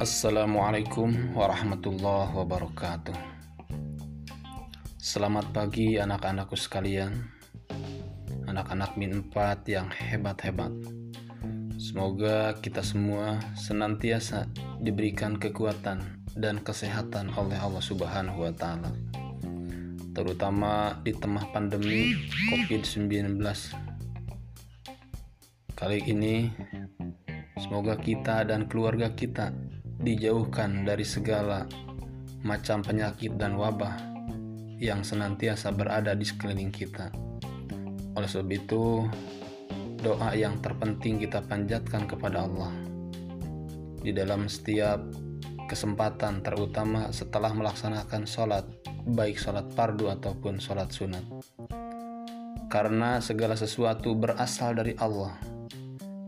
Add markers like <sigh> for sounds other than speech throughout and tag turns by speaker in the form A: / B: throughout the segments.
A: Assalamualaikum warahmatullahi wabarakatuh. Selamat pagi anak-anakku sekalian. Anak-anak min 4 yang hebat-hebat. Semoga kita semua senantiasa diberikan kekuatan dan kesehatan oleh Allah Subhanahu wa taala. Terutama di tengah pandemi Covid-19. Kali ini semoga kita dan keluarga kita dijauhkan dari segala macam penyakit dan wabah yang senantiasa berada di sekeliling kita. Oleh sebab itu, doa yang terpenting kita panjatkan kepada Allah di dalam setiap kesempatan, terutama setelah melaksanakan sholat, baik sholat fardu ataupun sholat sunat. Karena segala sesuatu berasal dari Allah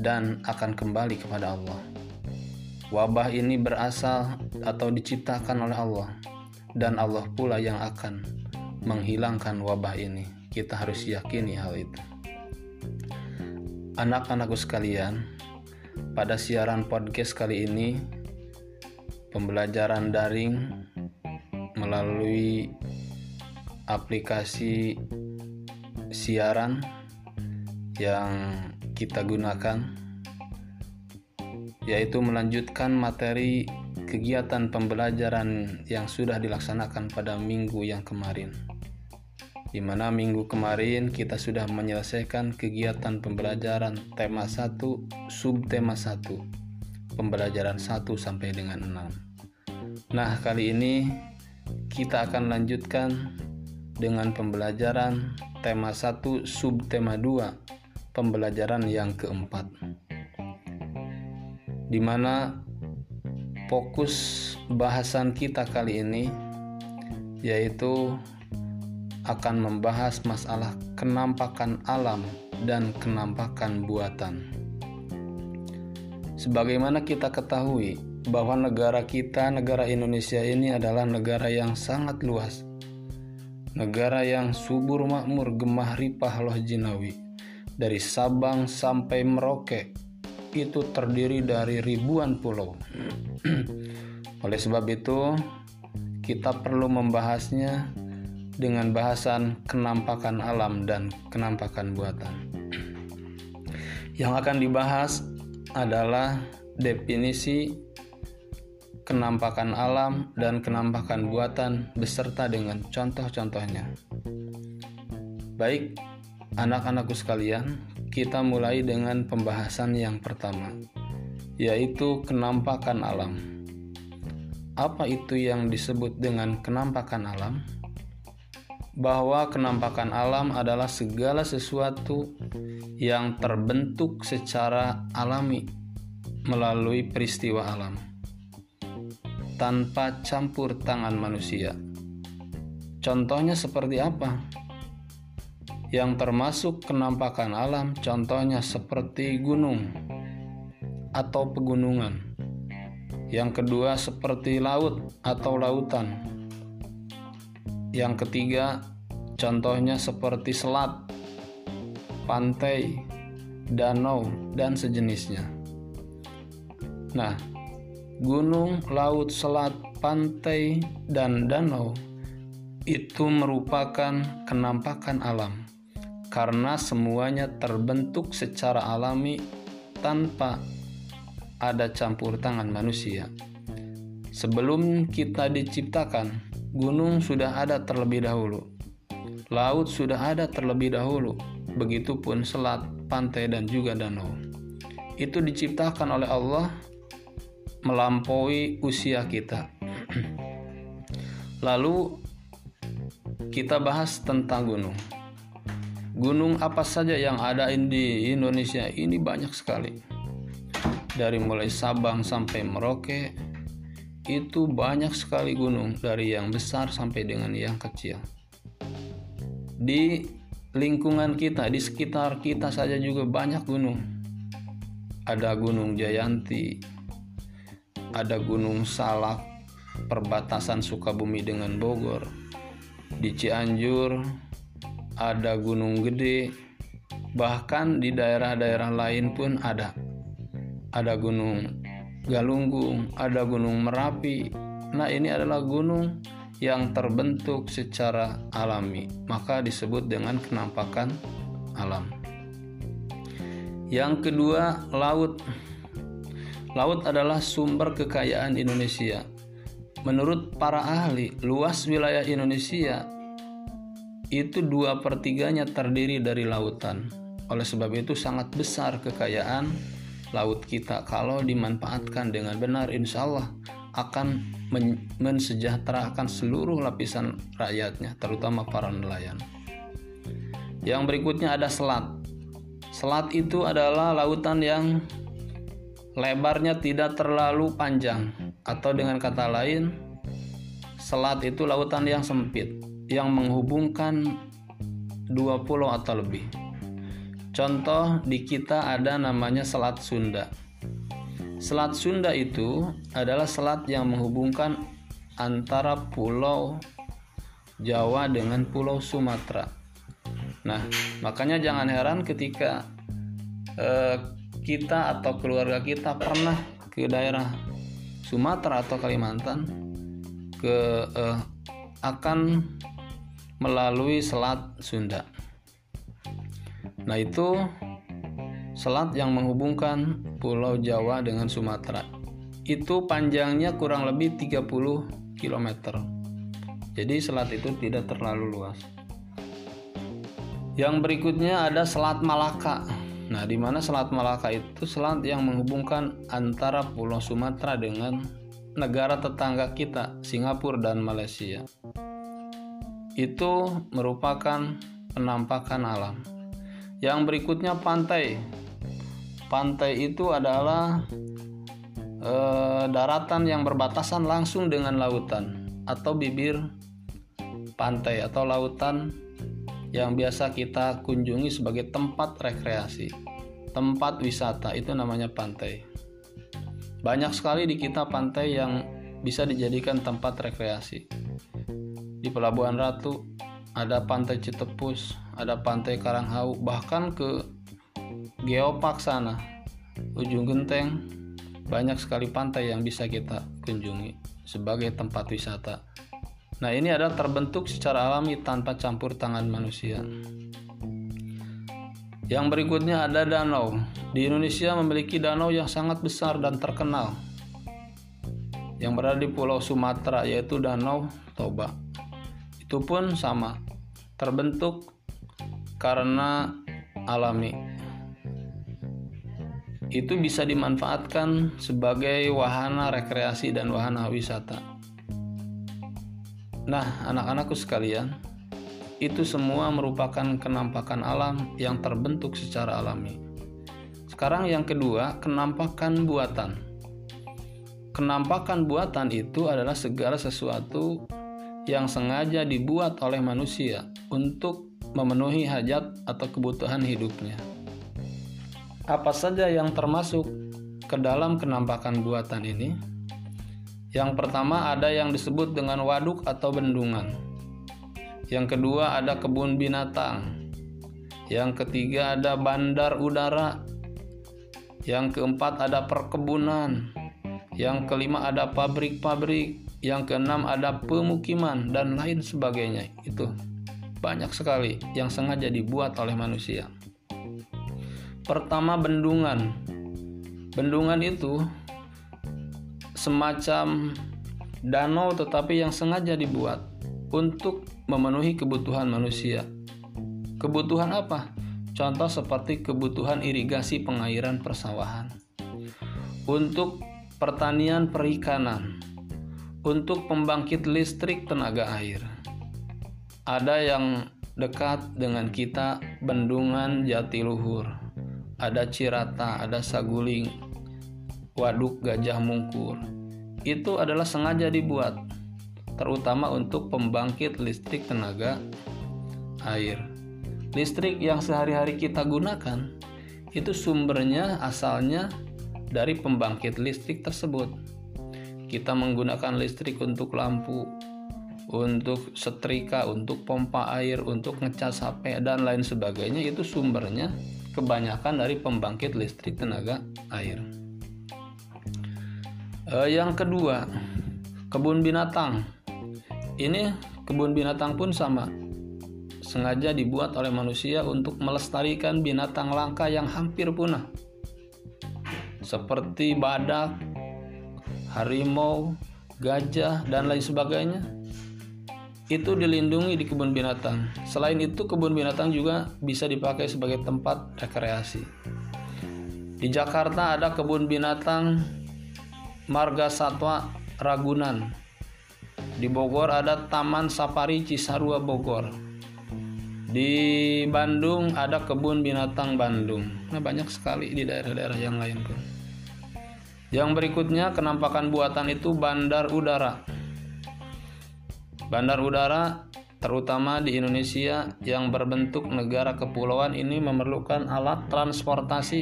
A: dan akan kembali kepada Allah. Wabah ini berasal atau diciptakan oleh Allah, dan Allah pula yang akan menghilangkan wabah ini. Kita harus yakini hal itu. Anak-anakku sekalian, pada siaran podcast kali ini, pembelajaran daring melalui aplikasi siaran yang kita gunakan yaitu melanjutkan materi kegiatan pembelajaran yang sudah dilaksanakan pada minggu yang kemarin. Di mana minggu kemarin kita sudah menyelesaikan kegiatan pembelajaran tema 1, subtema 1, pembelajaran 1 sampai dengan 6. Nah, kali ini kita akan lanjutkan dengan pembelajaran tema 1, subtema 2, pembelajaran yang keempat di mana fokus bahasan kita kali ini yaitu akan membahas masalah kenampakan alam dan kenampakan buatan. Sebagaimana kita ketahui bahwa negara kita, negara Indonesia ini adalah negara yang sangat luas. Negara yang subur makmur gemah ripah loh jinawi. Dari Sabang sampai Merauke, itu terdiri dari ribuan pulau. <clears throat> Oleh sebab itu, kita perlu membahasnya dengan bahasan kenampakan alam dan kenampakan buatan. <clears throat> Yang akan dibahas adalah definisi kenampakan alam dan kenampakan buatan beserta dengan contoh-contohnya. Baik, anak-anakku sekalian, kita mulai dengan pembahasan yang pertama, yaitu kenampakan alam. Apa itu yang disebut dengan kenampakan alam? Bahwa kenampakan alam adalah segala sesuatu yang terbentuk secara alami melalui peristiwa alam tanpa campur tangan manusia. Contohnya seperti apa? Yang termasuk kenampakan alam, contohnya seperti gunung atau pegunungan. Yang kedua, seperti laut atau lautan. Yang ketiga, contohnya seperti selat, pantai, danau, dan sejenisnya. Nah, gunung, laut, selat, pantai, dan danau itu merupakan kenampakan alam karena semuanya terbentuk secara alami tanpa ada campur tangan manusia. Sebelum kita diciptakan, gunung sudah ada terlebih dahulu. Laut sudah ada terlebih dahulu, begitupun selat, pantai, dan juga danau. Itu diciptakan oleh Allah melampaui usia kita. <clears throat> Lalu kita bahas tentang gunung. Gunung apa saja yang ada di Indonesia ini banyak sekali. Dari mulai Sabang sampai Merauke itu banyak sekali gunung dari yang besar sampai dengan yang kecil. Di lingkungan kita, di sekitar kita saja juga banyak gunung. Ada Gunung Jayanti, ada Gunung Salak, perbatasan Sukabumi dengan Bogor. Di Cianjur, ada gunung gede, bahkan di daerah-daerah lain pun ada. Ada gunung Galunggung, ada Gunung Merapi. Nah, ini adalah gunung yang terbentuk secara alami, maka disebut dengan kenampakan alam. Yang kedua, laut. Laut adalah sumber kekayaan Indonesia. Menurut para ahli, luas wilayah Indonesia itu dua pertiganya terdiri dari lautan. Oleh sebab itu sangat besar kekayaan laut kita kalau dimanfaatkan dengan benar insya Allah akan men mensejahterakan seluruh lapisan rakyatnya terutama para nelayan. Yang berikutnya ada selat. Selat itu adalah lautan yang lebarnya tidak terlalu panjang atau dengan kata lain selat itu lautan yang sempit yang menghubungkan dua pulau atau lebih. Contoh di kita ada namanya Selat Sunda. Selat Sunda itu adalah selat yang menghubungkan antara pulau Jawa dengan pulau Sumatera. Nah, makanya jangan heran ketika eh, kita atau keluarga kita pernah ke daerah Sumatera atau Kalimantan ke eh, akan melalui Selat Sunda. Nah, itu selat yang menghubungkan Pulau Jawa dengan Sumatera. Itu panjangnya kurang lebih 30 km. Jadi selat itu tidak terlalu luas. Yang berikutnya ada Selat Malaka. Nah, di mana Selat Malaka itu selat yang menghubungkan antara Pulau Sumatera dengan negara tetangga kita, Singapura dan Malaysia. Itu merupakan penampakan alam. Yang berikutnya pantai. Pantai itu adalah e, daratan yang berbatasan langsung dengan lautan atau bibir pantai atau lautan yang biasa kita kunjungi sebagai tempat rekreasi, tempat wisata itu namanya pantai. Banyak sekali di kita pantai yang bisa dijadikan tempat rekreasi. Di Pelabuhan Ratu ada pantai Citepus, ada pantai Karanghau, bahkan ke Geopark sana, ujung genteng, banyak sekali pantai yang bisa kita kunjungi sebagai tempat wisata. Nah, ini adalah terbentuk secara alami tanpa campur tangan manusia. Yang berikutnya ada danau. Di Indonesia memiliki danau yang sangat besar dan terkenal yang berada di Pulau Sumatera yaitu Danau Toba. Itu pun sama, terbentuk karena alami. Itu bisa dimanfaatkan sebagai wahana rekreasi dan wahana wisata. Nah, anak-anakku sekalian, itu semua merupakan kenampakan alam yang terbentuk secara alami. Sekarang yang kedua, kenampakan buatan. Kenampakan buatan itu adalah segala sesuatu yang sengaja dibuat oleh manusia untuk memenuhi hajat atau kebutuhan hidupnya. Apa saja yang termasuk ke dalam kenampakan buatan ini? Yang pertama ada yang disebut dengan waduk atau bendungan. Yang kedua ada kebun binatang. Yang ketiga ada bandar udara. Yang keempat ada perkebunan. Yang kelima ada pabrik-pabrik. Yang keenam ada pemukiman dan lain sebagainya. Itu banyak sekali yang sengaja dibuat oleh manusia. Pertama bendungan. Bendungan itu semacam danau tetapi yang sengaja dibuat untuk memenuhi kebutuhan manusia. Kebutuhan apa? Contoh seperti kebutuhan irigasi pengairan persawahan. Untuk pertanian perikanan. Untuk pembangkit listrik tenaga air. Ada yang dekat dengan kita Bendungan Jatiluhur. Ada Cirata, ada Saguling, Waduk Gajah Mungkur. Itu adalah sengaja dibuat, terutama untuk pembangkit listrik tenaga air. Listrik yang sehari-hari kita gunakan itu sumbernya asalnya dari pembangkit listrik tersebut. Kita menggunakan listrik untuk lampu, untuk setrika, untuk pompa air, untuk ngecas HP dan lain sebagainya. Itu sumbernya kebanyakan dari pembangkit listrik tenaga air. uh, yang kedua kebun binatang. Ini kebun binatang pun sama. Sengaja dibuat oleh manusia untuk melestarikan binatang langka yang hampir punah. Seperti badak, harimau, gajah, dan lain sebagainya itu dilindungi di kebun binatang. Selain itu, kebun binatang juga bisa dipakai sebagai tempat rekreasi. Di Jakarta ada kebun binatang Marga Satwa Ragunan. Di Bogor ada Taman Safari Cisarua Bogor. Di Bandung ada kebun binatang Bandung. Nah, banyak sekali di daerah-daerah yang lain pun. Yang berikutnya kenampakan buatan itu bandar udara. Bandar udara terutama di Indonesia yang berbentuk negara kepulauan ini memerlukan alat transportasi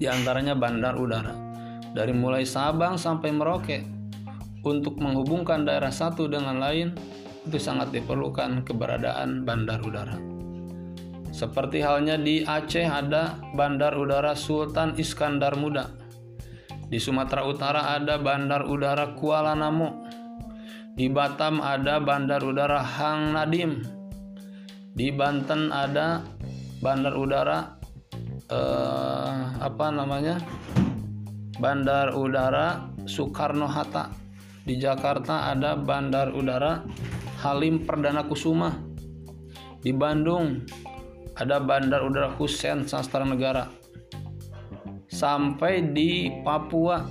A: di antaranya bandar udara. Dari mulai Sabang sampai Merauke untuk menghubungkan daerah satu dengan lain itu sangat diperlukan keberadaan bandar udara. Seperti halnya di Aceh ada Bandar Udara Sultan Iskandar Muda di Sumatera Utara ada Bandar Udara Kuala Namu. Di Batam ada Bandar Udara Hang Nadim. Di Banten ada Bandar Udara eh, apa namanya? Bandar Udara Soekarno Hatta. Di Jakarta ada Bandar Udara Halim Perdana Kusuma. Di Bandung ada Bandar Udara Hussein Sastra Negara sampai di Papua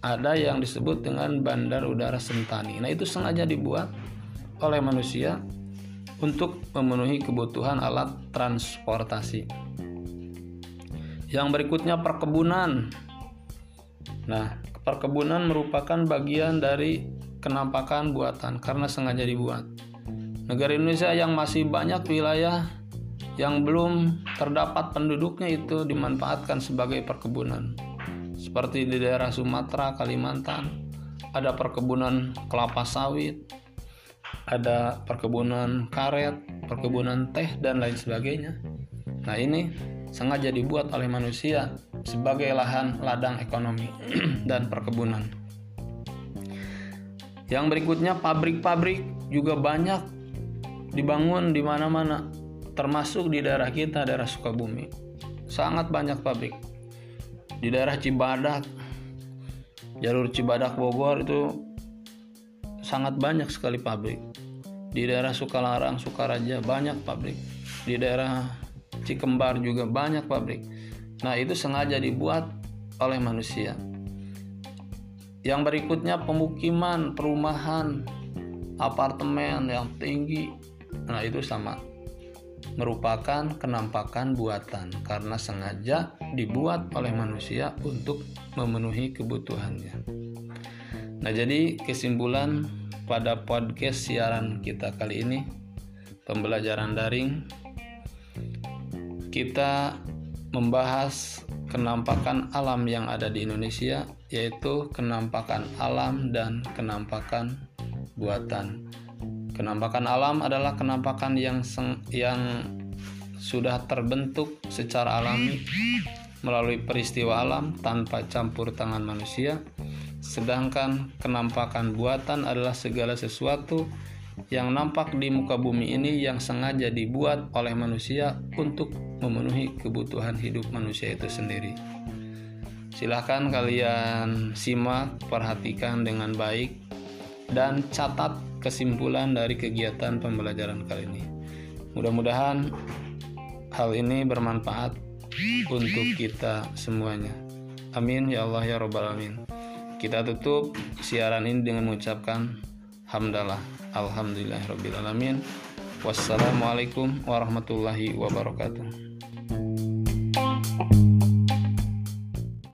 A: ada yang disebut dengan Bandar Udara Sentani. Nah, itu sengaja dibuat oleh manusia untuk memenuhi kebutuhan alat transportasi. Yang berikutnya perkebunan. Nah, perkebunan merupakan bagian dari kenampakan buatan karena sengaja dibuat. Negara Indonesia yang masih banyak wilayah yang belum terdapat penduduknya itu dimanfaatkan sebagai perkebunan. Seperti di daerah Sumatera, Kalimantan, ada perkebunan kelapa sawit, ada perkebunan karet, perkebunan teh dan lain sebagainya. Nah, ini sengaja dibuat oleh manusia sebagai lahan ladang ekonomi <clears throat> dan perkebunan. Yang berikutnya pabrik-pabrik juga banyak dibangun di mana-mana termasuk di daerah kita daerah Sukabumi. Sangat banyak pabrik. Di daerah Cibadak jalur Cibadak Bogor itu sangat banyak sekali pabrik. Di daerah Sukalarang Sukaraja banyak pabrik. Di daerah Cikembar juga banyak pabrik. Nah itu sengaja dibuat oleh manusia. Yang berikutnya pemukiman perumahan apartemen yang tinggi. Nah itu sama merupakan kenampakan buatan karena sengaja dibuat oleh manusia untuk memenuhi kebutuhannya. Nah, jadi kesimpulan pada podcast siaran kita kali ini pembelajaran daring kita membahas kenampakan alam yang ada di Indonesia yaitu kenampakan alam dan kenampakan buatan. Kenampakan alam adalah kenampakan yang seng, yang sudah terbentuk secara alami melalui peristiwa alam tanpa campur tangan manusia. Sedangkan kenampakan buatan adalah segala sesuatu yang nampak di muka bumi ini yang sengaja dibuat oleh manusia untuk memenuhi kebutuhan hidup manusia itu sendiri. Silahkan kalian simak, perhatikan dengan baik, dan catat kesimpulan dari kegiatan pembelajaran kali ini. Mudah-mudahan hal ini bermanfaat untuk kita semuanya. Amin ya Allah ya Robbal Alamin. Kita tutup siaran ini dengan mengucapkan hamdalah. Alhamdulillah Alamin. Wassalamualaikum warahmatullahi wabarakatuh.